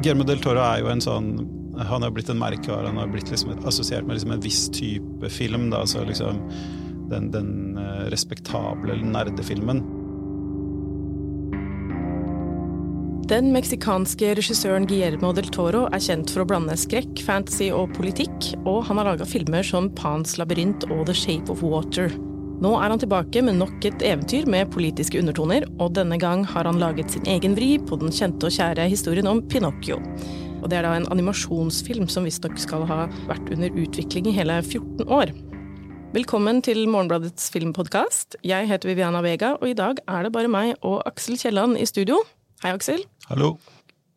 Guillermo del Toro er jo en sånn Han har blitt en merkevare. Han har blitt liksom assosiert med liksom en viss type film. Da, altså liksom den, den uh, respektable nerdefilmen. Den meksikanske regissøren Guillermo del Toro er kjent for å blande skrekk, fantasy og politikk, og han har laga filmer som Pans labyrint og The Shape of Water. Nå er han tilbake med nok et eventyr med politiske undertoner, og denne gang har han laget sin egen vri på den kjente og kjære historien om Pinocchio. Og det er da en animasjonsfilm som visstnok skal ha vært under utvikling i hele 14 år. Velkommen til Morgenbladets filmpodkast. Jeg heter Viviana Vega, og i dag er det bare meg og Aksel Kielland i studio. Hei, Aksel. Hallo.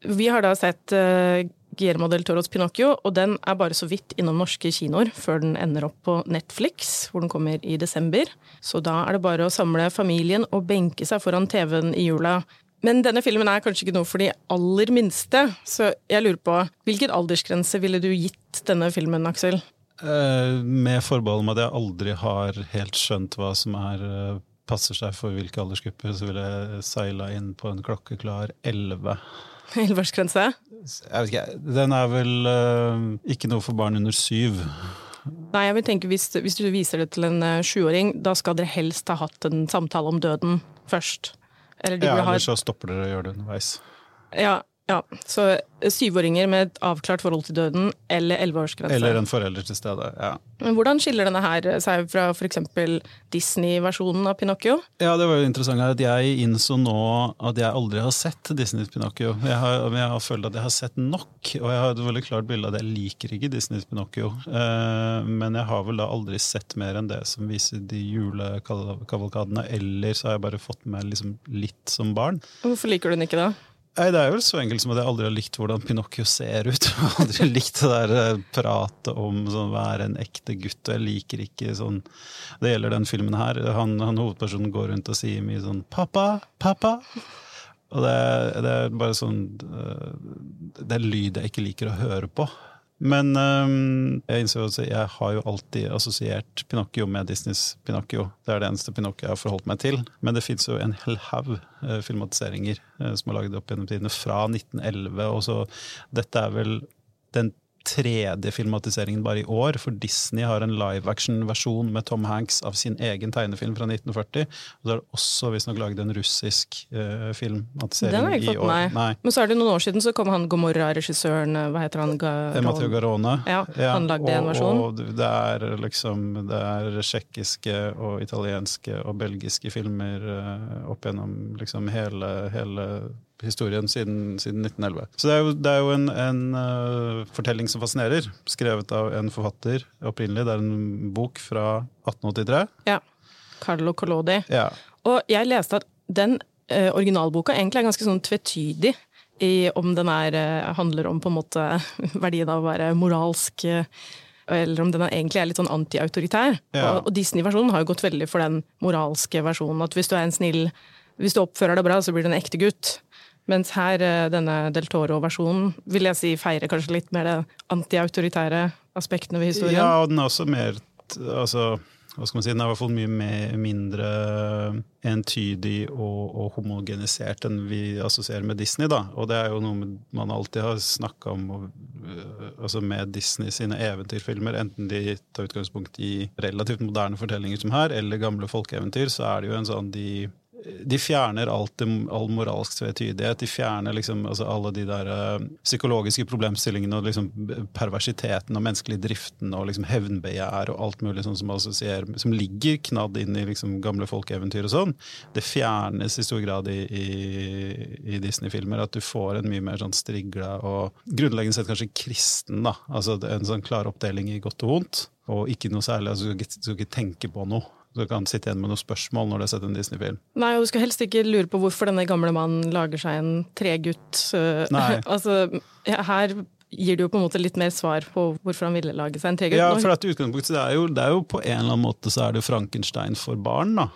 Vi har da sett uh, Guillermo del Toros Pinocchio, og den er bare så vidt innom norske kinoer før den ender opp på Netflix, hvor den kommer i desember. Så da er det bare å samle familien og benke seg foran TV-en i jula. Men denne filmen er kanskje ikke noe for de aller minste, så jeg lurer på hvilken aldersgrense ville du gitt denne filmen, Aksel? Uh, med forbehold om at jeg aldri har helt skjønt hva som er uh, passer seg for hvilke aldersgrupper, så ville jeg seila inn på en klokkeklar 11. 11-årsgrense? Jeg vet ikke, Den er vel uh, ikke noe for barn under syv. Nei, jeg vil tenke hvis, hvis du viser det til en uh, sjuåring, da skal dere helst ha hatt en samtale om døden først. Eller ja, eller så stopper dere å gjøre det underveis. Ja, ja, så syvåringer med et avklart forhold til døden eller elleveårsgrense. Eller en forelder til stede, ja. Men Hvordan skiller denne her seg fra f.eks. Disney-versjonen av Pinocchio? Ja, det var jo interessant at Jeg innså nå at jeg aldri har sett Disneys Pinocchio. Jeg har, jeg har følt at jeg har sett nok, og jeg har et veldig klart bilde av at jeg liker ikke Disneys Pinocchio. Eh, men jeg har vel da aldri sett mer enn det som viser de julekavalkadene, eller så har jeg bare fått med liksom litt som barn. Hvorfor liker du den ikke da? Nei, Det er jo så enkelt som at jeg aldri har likt hvordan Pinocchio ser ut. Jeg aldri likt det der eh, pratet om sånn, være en ekte gutt. og Jeg liker ikke sånn Det gjelder den filmen her. Han, han Hovedpersonen går rundt og sier mye sånn 'pappa, pappa'. Og det, det er bare sånn eh, Det er lyd jeg ikke liker å høre på. Men um, jeg innser at jeg har jo alltid assosiert Pinocchio med Disneys Pinocchio. Det er det eneste Pinocchio jeg har forholdt meg til. Men det fins jo en hel haug uh, filmatiseringer uh, som er laget opp gjennom tidene, fra 1911. Og så dette er vel den tredje filmatiseringen bare i år, for Disney har en live action-versjon med Tom Hanks av sin egen tegnefilm fra 1940. Og så er det også visstnok laget en russisk uh, filmatisering har ikke fått med meg. Men så er det noen år siden så kom han Gomorra-regissøren, hva heter han? Garon. Eh, Matteo Garone. Ja, han lagde ja, en versjon. Og det er liksom det er tsjekkiske og italienske og belgiske filmer uh, opp gjennom liksom hele, hele historien siden, siden 1911. Så det er jo, det er jo en, en uh, fortelling som fascinerer, skrevet av en forfatter opprinnelig. Det er en bok fra 1883. Ja. Carlo Collodi. Ja. Og jeg leste at den uh, originalboka egentlig er ganske sånn tvetydig i om den er, uh, handler om på en måte verdien av å være moralsk eller om den egentlig er litt sånn antiautoritær. Ja. Og, og Disney-versjonen har jo gått veldig for den moralske versjonen. At hvis du er en snill hvis du oppfører deg bra, så blir du en ekte gutt. Mens her, eh, denne Del Toro-versjonen, vil jeg si feirer kanskje litt mer det antiautoritære aspektene ved historien. Ja, og den er også mer altså, hva skal man si, Den er i hvert fall mye mer, mindre entydig og, og, homogenisert enn vi assosierer med Disney. da, Og det er jo noe man alltid har snakka om og, øh, altså med Disney sine eventyrfilmer. Enten de tar utgangspunkt i relativt moderne fortellinger som her, eller gamle folkeeventyr, så er det jo en sånn de de fjerner alt, all moralsk tvetydighet. De fjerner liksom, altså alle de der uh, psykologiske problemstillingene og liksom perversiteten og menneskelig driften og liksom hevnbegjær og alt mulig sånn som, som ligger knadd inn i liksom gamle folkeeventyr og sånn. Det fjernes i stor grad i, i, i Disney-filmer. At du får en mye mer sånn strigla og grunnleggende sett kanskje kristen. da, altså En sånn klar oppdeling i godt og vondt. Og ikke noe særlig, altså du ikke, du skal ikke tenke på noe. Du kan sitte igjen med noen spørsmål når du har sett en Disney-film. Nei, og du skal helst ikke lure på hvorfor denne gamle mannen lager seg en tregutt. Nei. altså, her gir det jo på en måte litt mer svar på hvorfor han ville lage seg en tregutt. Ja, for at utgangspunktet det er, jo, det er jo på en eller annen måte så er det Frankenstein for barn, da.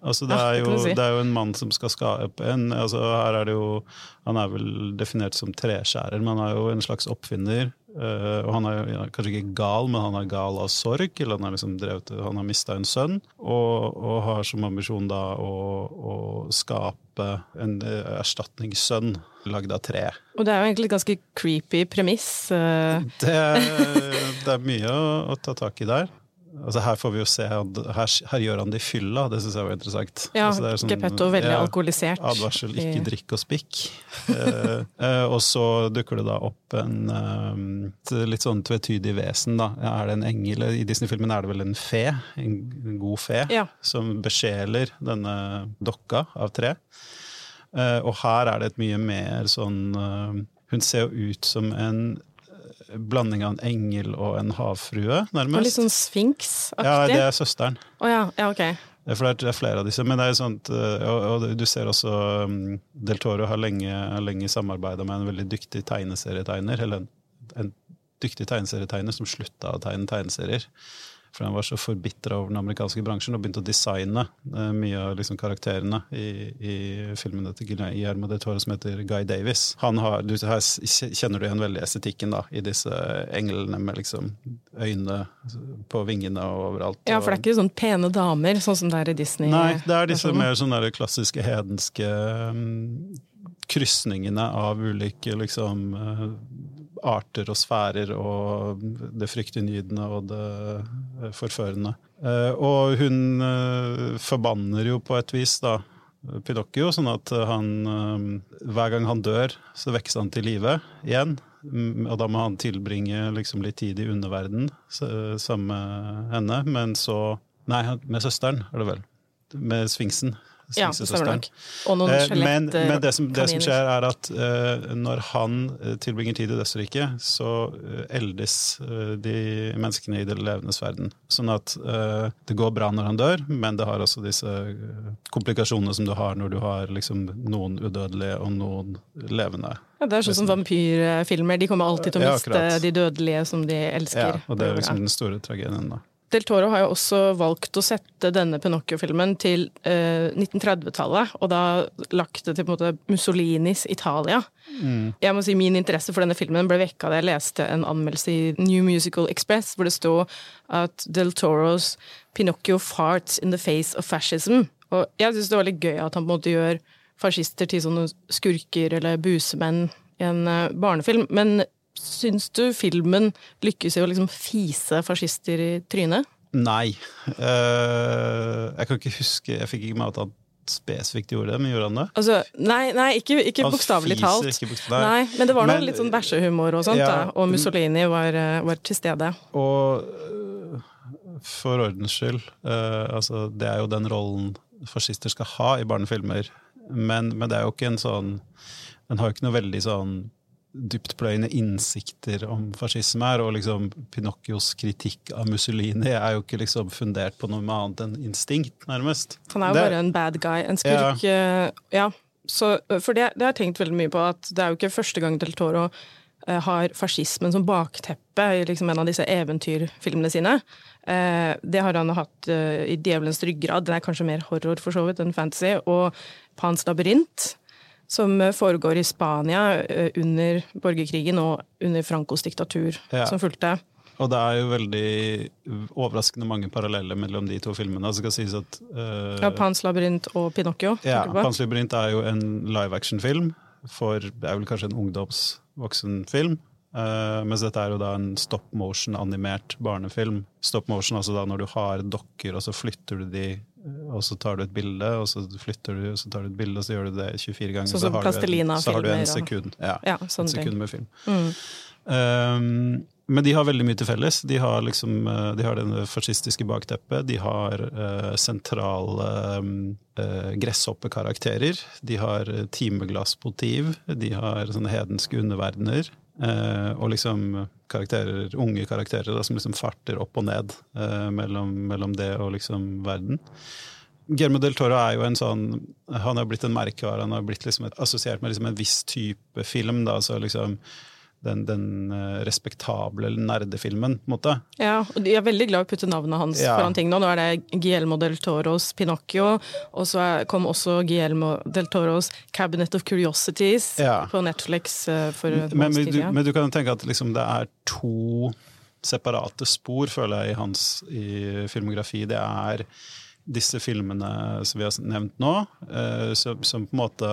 Altså, det, er jo, det er jo en mann som skal skape en altså, Her er det jo Han er vel definert som treskjærer, men han er jo en slags oppfinner. Uh, og han er ja, kanskje ikke gal, men han er gal av sorg. eller Han, er liksom drevet, han har mista en sønn, og, og har som ambisjon da å, å skape en eh, erstatningssønn lagd av tre. Og det er jo egentlig et ganske creepy premiss. Uh. Det, det er mye å, å ta tak i der. Altså Her får vi jo se her, her gjør han det i fylla, det syns jeg var interessant. Ja, altså, det sånn- Geppetto veldig ja, alkoholisert. Advarsel, ikke drikk og spikk. eh, eh, og så dukker det da opp en eh, litt sånn tvetydig vesen, da. Er det en engel? I Disney-filmen er det vel en fe? En, god fe? Ja. Som besjeler denne dokka av tre. Eh, og her er det et mye mer sånn eh, Hun ser jo ut som en blanding av en engel og en havfrue, Og nærmest. litt sånn Sphinx-aktig. ja, det er søsteren. Oh, ja, ja, okay. For det er- er flere av disse. Men det er sånt, eh, og, og du ser også um, Del Toro har lenge, lenge samarbeida med en veldig dyktig tegneserietegner. Eller en, en dyktig tegneserietegner som slutta å tegne tegneserier. For han var så forbitra over den amerikanske bransjen og begynte å designe uh, mye av liksom, karakterene i, i filmene til Guillermo del Toro som heter Guy Davis. Han har, du, her kjenner du igjen veldig estetikken da, i disse englene med liksom øyne på vingene og overalt. Ja, for det er ikke sånn pene damer, sånn som det er i Disney. Nei, det er disse mer sånne klassiske hedenske um, krysningene av ulike liksom uh, arter og sfærer og det fryktinngytende og det uh, forførende. Uh, og hun uh, forbanner jo på et vis da Pinocchio, sånn at han hver gang han dør, så vekkes han til live igjen. Mm, Og da må han tilbringe liksom litt tid i underverden sammen med henne, men så Nei, med søsteren, er det vel. Med sfinksen. Ja, det stemmer nok. Og noen Eh. Men, men det, som, det som skjer, er at eh, når han eh, tilbringer tid i dødsriket, så eh, eldes eh, de menneskene i det levendes verden. Sånn at det går bra når han dør, men det har også disse komplikasjonene som du har når du har liksom, noen udødelige og noen levende. Ja, det er sånn som vampyrfilmer. De kommer alltid til å miste de dødelige som de elsker. Ja, og det er liksom den store tragedien, da. Del Toro har jo også valgt å sette denne Pinocchio-filmen til eh, 1930-tallet, og da lagt det til på en måte Mussolinis Italia. Jeg må si Min interesse for denne filmen ble vekka da jeg leste en anmeldelse i New Musical Express, hvor det sto at Del Toros Pinocchio farts in the face of fascism. Og jeg syns det var litt gøy at han på en måte gjør fascister til sånne skurker eller busemenn i en eh, barnefilm. Men syns du filmen lykkes i å liksom fise fascister i trynet? Nei. Uh, jeg kan ikke huske Jeg fikk ikke med at han spesifikt gjorde det, men gjorde han det? Altså, nei, nei, ikke, ikke bokstavelig talt. ikke bokstavlig. Nei, men det var noe Men- litt sånn bæsjehumor og sånt, Ja. da. Og Mussolini var, eh, var til stede. Og øh, for ordens skyld, uh, altså det er jo den rollen fascister skal ha i barnefilmer. Men, men det er jo ikke en sånn Den har jo ikke noe veldig sånn dyptpløyende innsikter om fascisme er. og liksom Pinocchios kritikk av Mussolini er jo ikke liksom fundert på noe annet enn instinkt, nærmest. Han er jo Det- bare en bad guy, en skurk. Ja. Ja. Så, for det, det har jeg tenkt veldig mye på, at det er jo ikke første gang Del Toro eh, har fascismen som bakteppe i liksom en av disse eventyrfilmene sine. Eh, det har han hatt eh, i 'Djevelens ryggrad', den er kanskje mer horror for så vidt enn fantasy, og 'Pans labyrint'. Som eh, foregår i Spania eh, under borgerkrigen og under Francos diktatur, Ja. som fulgte. Og det er jo veldig overraskende mange paralleller mellom de to filmene. Det skal sies at Uh, Ja, 'Pans labyrint' og 'Pinocchio'. Ja? Pans labyrint er jo en live action-film. For det er vel kanskje en ungdomsvoksenfilm. Uh, mens dette er jo da en stop motion-animert barnefilm. Stop motion altså da når du har dokker, og så flytter du de, og så tar du et bilde, og så flytter du, og så tar du et bilde, og så gjør du det 24 ganger. Sånn så som har du en- Så har du en sekund. Ja, Ja, sånne sekund med film. Mm. Um, men de har veldig mye til felles. De har liksom uh, De har det fascistiske bakteppet. De har uh, sentrale um, uh, gresshoppekarakterer. De har timeglassmotiv. De har sånne hedenske underverdener. Uh, og liksom karakterer, unge karakterer da, som liksom farter opp og ned eh, mellom, mellom det og liksom verden. Guillermo del Toro er jo en sånn Han har blitt en merkevare. Han har blitt liksom et, assosiert med liksom en viss type film. Da, så liksom den, den uh, respektable nerdefilmen, på en måte. Ja, og de er veldig glad i å putte navnet hans ja. foran ting nå. Nå er det Guillermo del Toros Pinocchio, og så kom også Guillermo del Toros Cabinet of Curiosities ja. på Netflix uh, for men, men, du, men du kan tenke at liksom, det er to separate spor, føler jeg, i hans i filmografi. Det er disse filmene som vi har nevnt nå, som, som, på en måte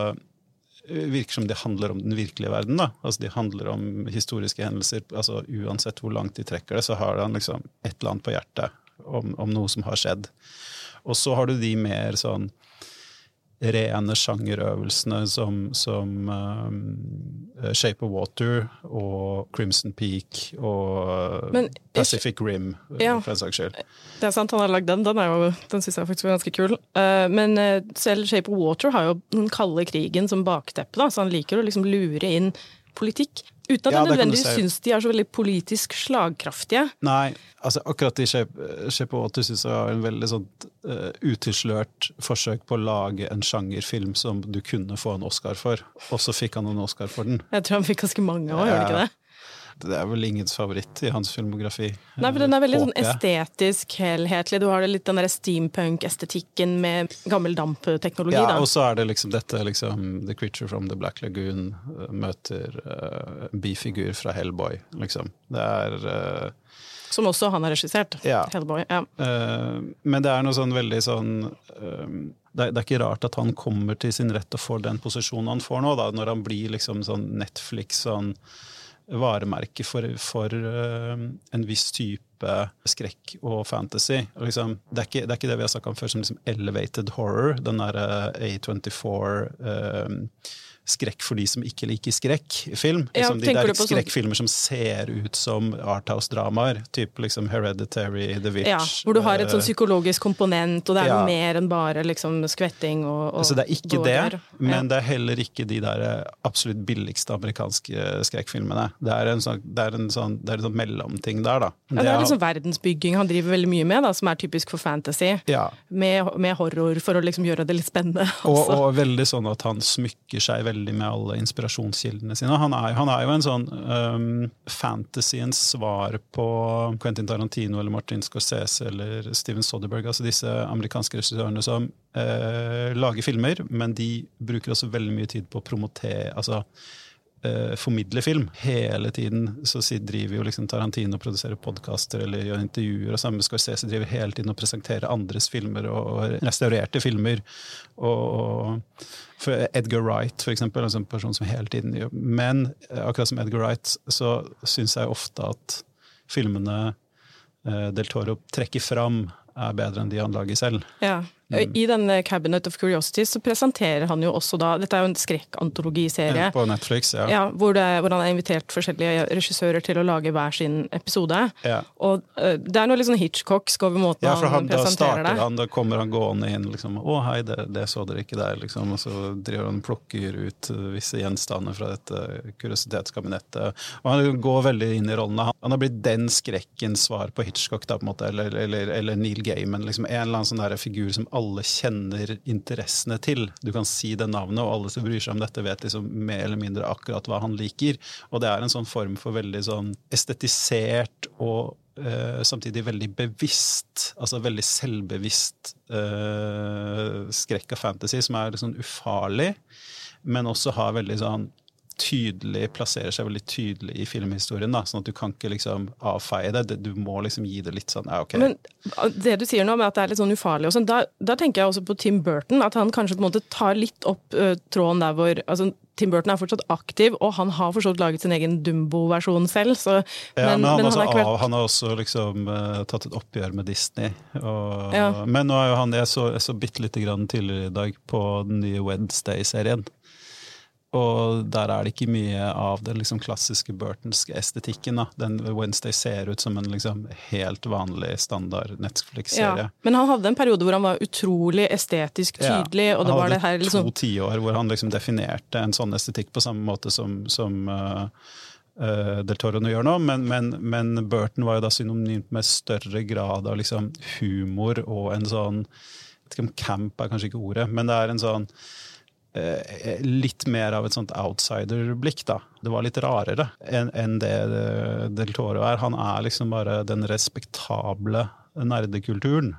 virker som de handler om den virkelige verden. da. Altså De handler om historiske hendelser. altså Uansett hvor langt de trekker det, så har han liksom et eller annet på hjertet om, om noe som har skjedd. Og så har du de mer sånn rene sjangerøvelsene som, som uh, Shape of Water og Crimson Peak og Men, Pacific Rim, ja, for en saks skyld. Det er sant, han har lagd den. Den, er den syns jeg faktisk var ganske kul. Uh, men selv Shape of Water har jo den kalde krigen som bakteppe, da, så han liker å liksom lure inn politikk. Uten at ja, jeg nødvendigvis syns de er så veldig politisk slagkraftige. Nei, altså akkurat i Shape of syns jeg var en veldig sånn uh, utilslørt forsøk på å lage en sjangerfilm som du kunne få en Oscar for, og så fikk han en Oscar for den. Jeg tror han fikk ganske mange òg, gjør han ikke det? Det er vel ingens favoritt i hans filmografi. Nei, for Den er veldig sånn estetisk, helhetlig. Du har det litt den der steampunk-estetikken med gammel dampteknologi. Ja, og så er det liksom dette liksom The Creature from the Black Lagoon uh, møter uh, bifigur fra Hellboy, liksom. Det er uh, Som også han har regissert. Ja. Hellboy. Ja. Uh, men det er noe sånn veldig sånn uh, det, er ikke rart at han kommer til sin rett og får den posisjonen han får nå, da, når han blir liksom sånn Netflix sånn varemerke for, for uh, en viss type skrekk og fantasy. Og liksom, det, er ikke, det, er ikke, det vi har snakka om før som liksom elevated horror, den derre A24 uh, skrekk for de som ikke liker skrekkfilm. Ja, liksom, de der sånn- skrekkfilmer som ser ut som Arthouse-dramaer. Type liksom Hereditary, The Witch. Ja, hvor du har et sånn eh, psykologisk komponent, og det er ja. mer enn bare liksom skvetting og, og Så det er ikke det, men ja. det er heller ikke de der eh, absolutt billigste amerikanske skrekkfilmene. Det er en sånn, det er en sånn, det er en sånn mellomting der, da. Ja, det er liksom verdensbygging han driver veldig mye med, da, som er typisk for fantasy. Ja. Med, med horror, for å liksom gjøre det litt spennende. Og, og veldig sånn at han smykker seg veldig med alle inspirasjonskildene sine. Han er, han er jo en sånn um, fantasyens svar på Quentin Tarantino eller Martin Scorsese eller Steven Soderberg, altså disse amerikanske regissørene som uh, lager filmer, men de bruker også veldig mye tid på å promotere altså eh, formidle film. Hele tiden så driver jo liksom Tarantino og produserer podkaster eller gjør intervjuer, og samme Scorsese driver hele tiden og presenterer andres filmer og, restaurerte filmer. Og, og Edgar Wright, for eksempel, altså en person som hele tiden gjør Men eh, akkurat som Edgar Wright, så syns jeg ofte at filmene eh, Del Toro trekker fram, er bedre enn de han lager selv. Ja. Mm. I denne Cabinet of Curiosities så presenterer han jo også da Dette er jo en skrekkantologiserie. På Netflix, ja. ja hvor, det, hvor, han har invitert forskjellige regissører til å lage hver sin episode. Ja. Og uh, det er noe litt sånn Hitchcocksk over måten ja, for han, han presenterer det. Han, da kommer han gående inn liksom 'Å, hei, det, det så dere ikke der', liksom. Og så driver han plukker ut visse gjenstander fra dette kuriositetskabinettet. Og han går veldig inn i rollene. Han, han har blitt den skrekkens svar på Hitchcock, da, på en måte, eller, eller, eller Neil Gaiman. Liksom en eller annen sånn der figur som alle kjenner interessene til. Du kan si det navnet, og alle som bryr seg om dette, vet liksom mer eller mindre akkurat hva han liker. Og det er en sånn form for veldig sånn estetisert og uh, samtidig veldig bevisst, altså veldig selvbevisst uh, skrekk av fantasy, som er sånn ufarlig, men også har veldig sånn tydelig, plasserer seg veldig tydelig i filmhistorien. Da, sånn at du kan ikke liksom avfeie det. Du må liksom gi det litt sånn ja, ok. Men det du sier nå med at det er litt sånn ufarlig, og sånn, da, da, tenker jeg også på Tim Burton. At han kanskje på en måte tar litt opp uh, tråden der hvor altså, Tim Burton er fortsatt aktiv, og han har forstått laget sin egen Dumbo-versjon selv. Så, ja, men, men, han, men han, vært... han, har også liksom uh, tatt et oppgjør med Disney. Og, ja. Men nå er jo han Jeg så, jeg så bitte lite grann tidligere i dag på den nye Wednesday-serien. Og der er det ikke mye av den liksom klassiske Burtonske estetikken. Da. Den Wednesday ser ut som en liksom helt vanlig standard Netflix-serie. Ja, men han hadde en periode hvor han var utrolig estetisk tydelig. Ja, og det var det her liksom... to tiår hvor han liksom definerte en sånn estetikk på samme måte som, som uh, uh, Del Toro gjør nå, men, men, men, Burton var jo da synonymt med større grad av liksom humor og en sånn jeg vet ikke om camp er kanskje ikke ordet, men det er en sånn litt mer av et sånt outsider-blikk, da. Det var litt rarere enn det eh, Del Toro er. Han er liksom bare den respektable nerdekulturen.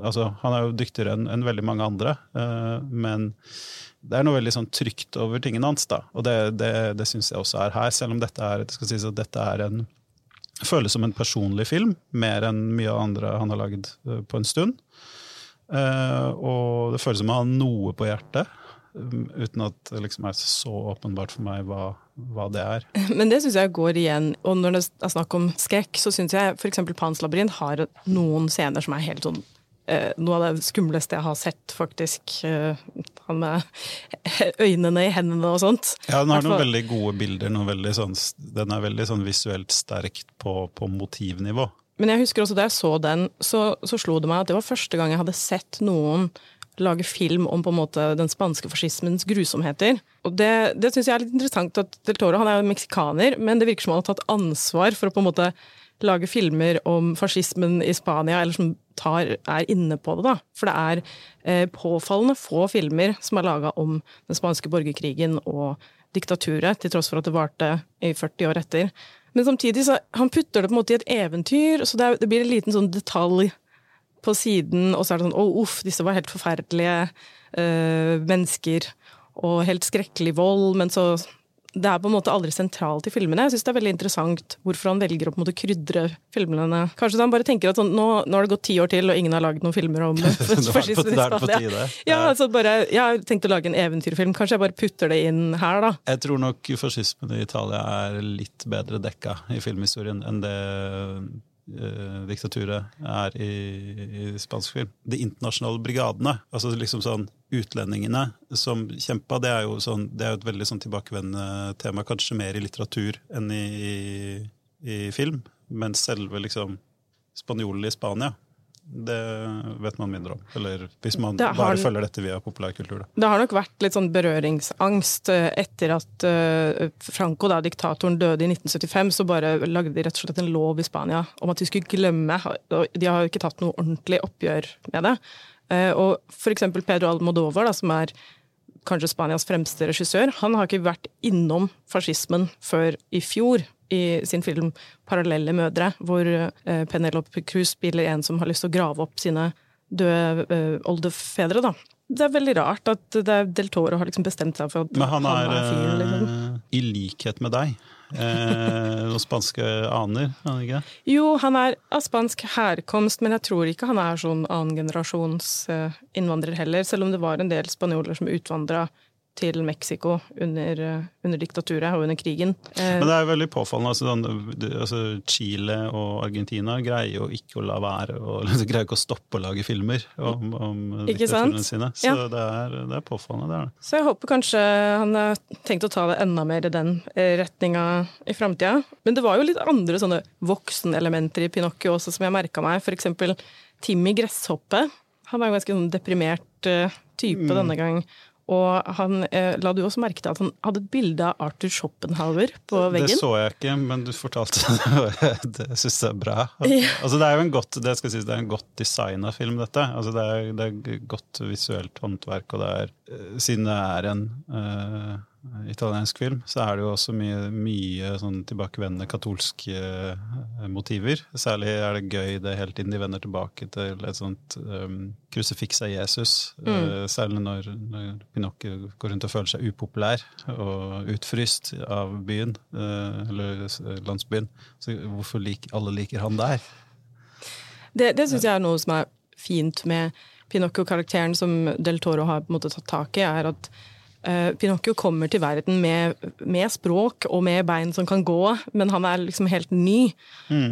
Altså, han er jo dyktigere enn en veldig mange andre, uh, men det er noe veldig sånn trygt over tingene hans, da. Og det, det, det syns jeg også er her, selv om dette er, det skal sies at dette er en føles som en personlig film, mer enn mye av andre han har lagd eh, på en stund. Uh, og det føles som han har noe på hjertet, uten at det liksom er så åpenbart for meg hva, hva det er. Men det syns jeg går igjen. Og når det er snakk om skrekk, så syns jeg f.eks. Pans labyrint har noen scener som er helt sånn eh, noe av det skumleste jeg har sett, faktisk. Eh, han med øynene i hendene og sånt. Ja, den har noen veldig gode bilder. Veldig sånn, den er veldig sånn visuelt sterkt på, på motivnivå. Men jeg husker også da jeg så den, så, så slo det meg at det var første gang jeg hadde sett noen lage film om på en måte den spanske fascismens grusomheter. Og det, det syns jeg er litt interessant at Del Toro han er jo meksikaner, men det virker som han har tatt ansvar for å på en måte lage filmer om fascismen i Spania, eller som tar, er inne på det. da. For det er eh, påfallende få filmer som er laga om den spanske borgerkrigen og diktaturet, til tross for at det varte i 40 år etter. Men samtidig så han putter det på en måte i et eventyr, så det, er, det blir en liten sånn detalj på siden, og så er det sånn å uff, disse var helt forferdelige uh, mennesker, og helt skrekkelig vold, men så det er på en måte aldri sentralt i filmene. Jeg synes det er veldig interessant hvorfor han velger å på en måte krydre filmene. Kanskje han bare tenker at sånn, nå, nå har det gått ti år til, og ingen har lagd noen filmer om fascismen i tide. Ja, altså bare, jeg har tenkt å lage en eventyrfilm. Kanskje jeg bare putter det inn her, da. Jeg tror nok fascismen i Italia er litt bedre dekka i filmhistorien enn det eh, diktaturet er i, i spansk film. De internasjonale brigadene, altså liksom sånn utlendingene som kjempa, det er jo sånn, det er et veldig sånn tilbakevendende tema, kanskje mer i litteratur enn i, i, i film. Men selve liksom spanjolene i Spania, det vet man mindre om. Eller hvis man har- bare følger dette via populærkultur. Da. Det har nok vært litt sånn berøringsangst eh, etter at eh, Franco, da, diktatoren, døde i 1975. Så bare lagde de rett og slett en lov i Spania om at de skulle glemme De har jo ikke tatt noe ordentlig oppgjør med det. Eh, Og eksempel Pedro Almodovar, da, som er kanskje Spanias fremste regissør, han har ikke vært innom fascismen før i fjor. I sin film 'Parallelle mødre', hvor eh, Penelope Cruz spiller en som har lyst til å grave opp sine døde eh, oldefedre. da. Det er veldig rart at det er Del Toro har liksom bestemt seg for at Men han er, fyren, liksom. eh, i likhet med deg, eh, og spanske aner, er han ikke? Jo, han er av spansk herkomst, men jeg tror ikke han er sånn annengenerasjons innvandrer heller, selv om det var en del spanjoler som utvandra til Mexico under, eh, under diktaturet og under krigen. Eh, Men det er jo veldig påfallende. Altså, den, altså, Chile og Argentina greier jo ikke å la være og, greier ikke å stoppe å lage filmer om, om diktaturene sine. Så Ja. det, er, det er påfallende, det er det. Så jeg håper kanskje han har tenkt å ta det enda mer i den eh, retninga i framtida. Men det var jo litt andre sånne voksenelementer i Pinocchio også som jeg merka meg. For eksempel Timmy Gresshoppe. Han er jo ganske sånn deprimert type type denne gang. Og han eh, la du også merke til at han hadde et bilde av Arthur Schopenhauer på veggen. Det så jeg ikke, men du fortalte det. Det syns jeg er bra. Altså, det er jo en godt, det er en godt designa film, dette. Altså, det, er, det er godt visuelt håndverk, og det er eh, Siden det er en eh, italiensk film, så er det jo også mye, mye sånn tilbakevendende katolske eh, motiver. Særlig er det gøy det hele tiden de vender tilbake til et sånt um, krusifiks av Jesus. eh, særlig når, når Pinocchio går rundt og føler seg upopulær og utfryst av byen, eh, eller landsbyen. Så hvorfor lik, alle liker han der? Det, det syns jeg er noe som er fint med Pinocchio-karakteren som Del Toro har på en måte tatt tak i, er at eh, Pinocchio kommer til verden med, med språk og med bein som kan gå, men han er liksom helt ny.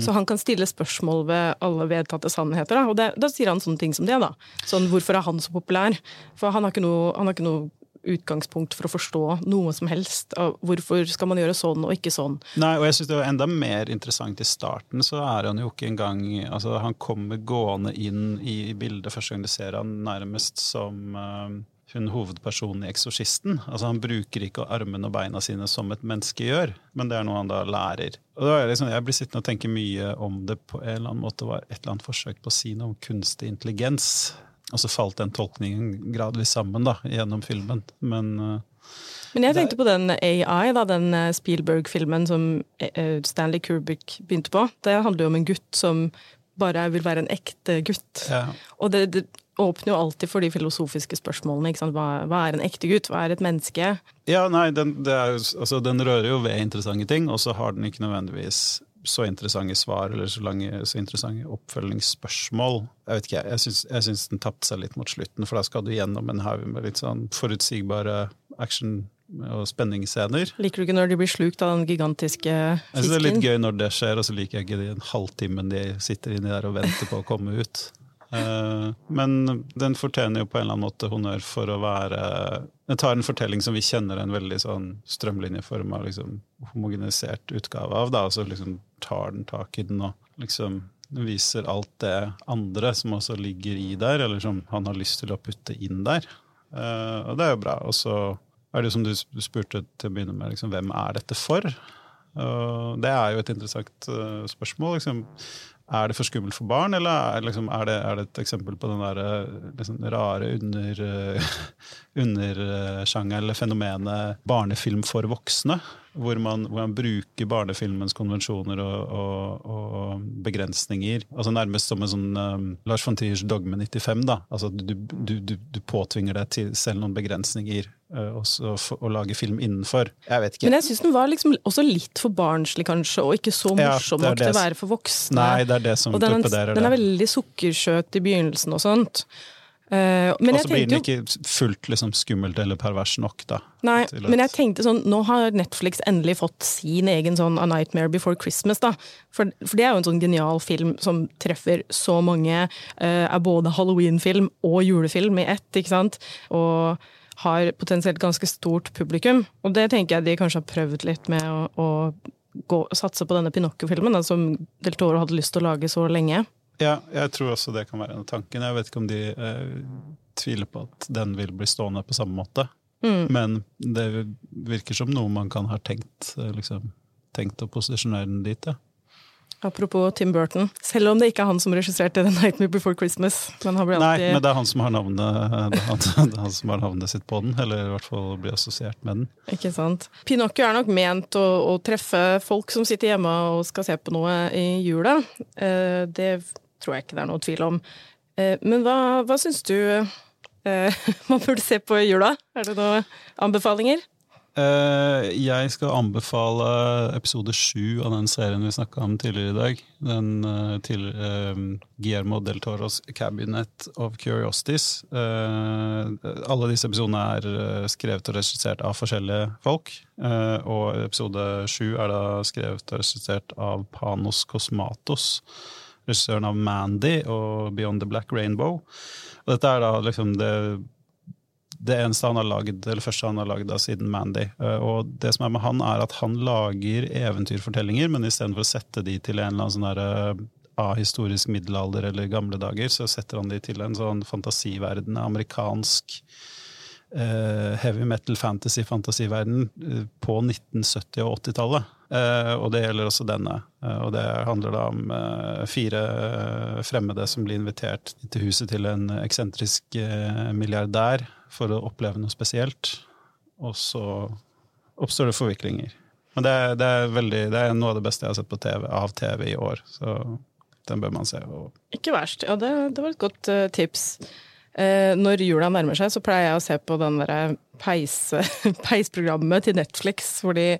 Så han kan stille spørsmål ved alle vedtatte sannheter. Da, og det, da sier han sånne ting som det. da. Sånn, Hvorfor er han så populær? For han har ikke noe, han har ikke noe utgangspunkt for å forstå noe som helst. Hvorfor skal man gjøre sånn og ikke sånn? Nei, og jeg synes det var enda mer interessant i starten, så er han jo ikke engang altså Han kommer gående inn i bildet første gang du ser han nærmest som eh, hun hovedpersonen i 'Eksorsisten'. Altså Han bruker ikke armene og beina sine som et menneske gjør, men det er noe han da lærer. Og da er liksom, Jeg blir sittende og tenke mye om det på en eller annen måte var et eller annet forsøk på å si noe om kunstig intelligens. Og så falt den tolkningen gradvis sammen da, gjennom filmen. Men uh, Men jeg tenkte på den AI, da, den eh, Spielberg-filmen som uh, Stanley Kubrick begynte på. Det handler jo om en gutt som bare vil være en ekte gutt. ja. Og det, det åpner jo alltid for de filosofiske spørsmålene. Hva, hva er en ekte gutt? Hva er et menneske? Ja, nei, den, det er, altså, den rører jo ved interessante ting, og så har den ikke nødvendigvis så interessante svar eller så, lange, så interessante oppfølgingsspørsmål. Jeg vet ikke, jeg syns, jeg syns den tapte seg litt mot slutten, for da skal du gjennom en haug med litt sånn forutsigbare action- og spenningsscener. Liker du ikke når de blir slukt av den gigantiske Jeg synes det er litt gøy når det skjer, og så liker jeg ikke den en halvtimen de sitter inni der og venter på å komme ut. Eh, men den fortjener jo på en eller annen måte honnør for å være Den tar en fortelling som vi kjenner en veldig sånn strømlinjeforma, liksom, homogenisert utgave av, da, og så liksom tar den tak i den og liksom viser alt det andre som også ligger i der, eller som han har lyst til å putte inn der. Eh, og det er jo bra. Og så er det som du spurte til å begynne med, liksom, hvem er dette for? Uh, det er jo et interessant uh, spørsmål. Liksom. Er det for skummelt for barn, eller er, liksom, er, det, er det et eksempel på den der, eh, liksom, rare under, uh, eller fenomenet barnefilm for voksne? Hvor man, hvor man bruker barnefilmens konvensjoner og, og, og begrensninger. altså Nærmest som en sånn um, Lars von Triers Dogme 95. da, altså Du, du, du, du påtvinger deg selv noen begrensninger for- å lage film innenfor. Jeg vet ikke. Men jeg syns den var liksom også litt for barnslig, kanskje, og ikke så Ja, morsom det nok til å være for voksne. Nei, det er det som og den, torpederer den er veldig sukkersøt i begynnelsen og sånt. Uh, men Og så blir den ikke fullt liksom, skummelt eller pervers nok, da. Nei, at- men jeg tenkte sånn, nå har Netflix endelig fått sin egen sånn A Nightmare Before Christmas, da. For, for det er jo en sånn genial film som treffer så mange. Uh, er både Halloween-film og julefilm i ett, ikke sant. Og har potensielt ganske stort publikum. Og det tenker jeg de kanskje har prøvd litt med å, å gå, satse på denne Pinocchio-filmen, som Del Toro hadde lyst til å lage så lenge. Ja, jeg tror også det kan være en av tankene. Jeg vet ikke om de eh, tviler på at den vil bli stående på samme måte. Mm. Men det virker som noe man kan ha tenkt, eh, liksom, tenkt å posisjonere den dit, ja. Apropos Tim Burton. Selv om det ikke er han som regisserte The Nightmare Before Christmas. Men han ble Nei, men det er han som har navnet, det han, det han som har navnet sitt på den, eller i hvert fall blir assosiert med den. Ikke sant. Pinocchio er nok ment å, å treffe folk som sitter hjemme og skal se på noe i jula. Eh, det tror jeg ikke det er noe tvil om. Eh, men hva, hva syns du eh, man burde se på i jula? Er det noen anbefalinger? Eh, jeg skal anbefale episode sju av den serien vi snakka om tidligere i dag. Den eh, til eh, Guillermo del Toros 'Cabinet of Curiosities'. Alle disse episodene er skrevet og regissert av forskjellige folk. Og episode sju er da skrevet og regissert av Panos Cosmatos. Regissøren av 'Mandy' og 'Beyond the Black Rainbow'. Og dette er da liksom det det eneste han har lagd, eller første han har lagd siden Mandy. Eh, Og det som er med han, er at han lager eventyrfortellinger, men istedenfor å sette de til en eller annen sånn derre ahistorisk middelalder eller gamle dager, så setter han de til en sånn fantasiverden, amerikansk eh, heavy metal fantasy-fantasiverden eh, på 1970- og 80-tallet. Eh, og det gjelder også denne. Eh, og det handler da om eh, fire eh, fremmede som blir invitert til huset til en eksentrisk eh, milliardær for å oppleve noe spesielt. Og så oppstår det forviklinger. Men det, er- det, er veldig, det er noe av det beste jeg har sett på TV, av TV i år. Så den bør man se. Ikke verst. Ja, det, det var et godt uh, tips. Eh, når jula nærmer seg, så pleier jeg å se på den derre peis, peisprogrammet til Netflix, fordi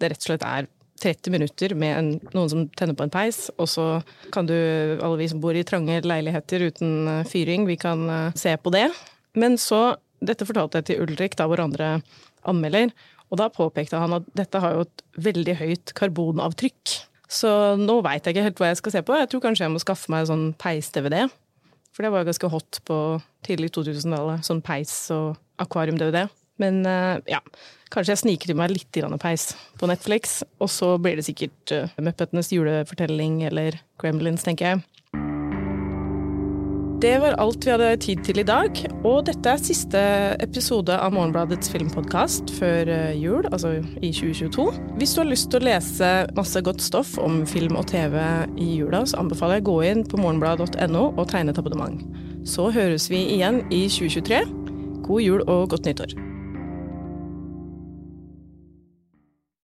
det rett og slett er 30 minutter med en, noen som tenner på en peis, og så kan du, alle vi som bor i trange leiligheter uten eh, fyring, vi kan eh, se på det. Men så, dette fortalte jeg til Ulrik, da vår andre anmelder, og da påpekte han at dette har jo et veldig høyt karbonavtrykk. Så nå veit jeg ikke helt hva jeg skal se på. Jeg tror kanskje jeg må skaffe meg sånn peis-DVD. For det var jo ganske hot på tidlig 2000-tallet. Sånn peis og akvarium-DVD. Men eh, ja, kanskje jeg sniker til meg litt grann peis på Netflix. Og så blir det sikkert uh, Muppetenes julefortelling eller Gremlins, tenker jeg. Det var alt vi hadde tid til i dag, og dette er siste episode av Morgenbladets filmpodkast før eh, jul, altså i 2022. Hvis du har lyst til å lese masse godt stoff om film og TV i jula, så anbefaler jeg å gå inn på morgenblad.no og tegne et abonnement. Så høres vi igjen i 2023. God jul og godt nyttår.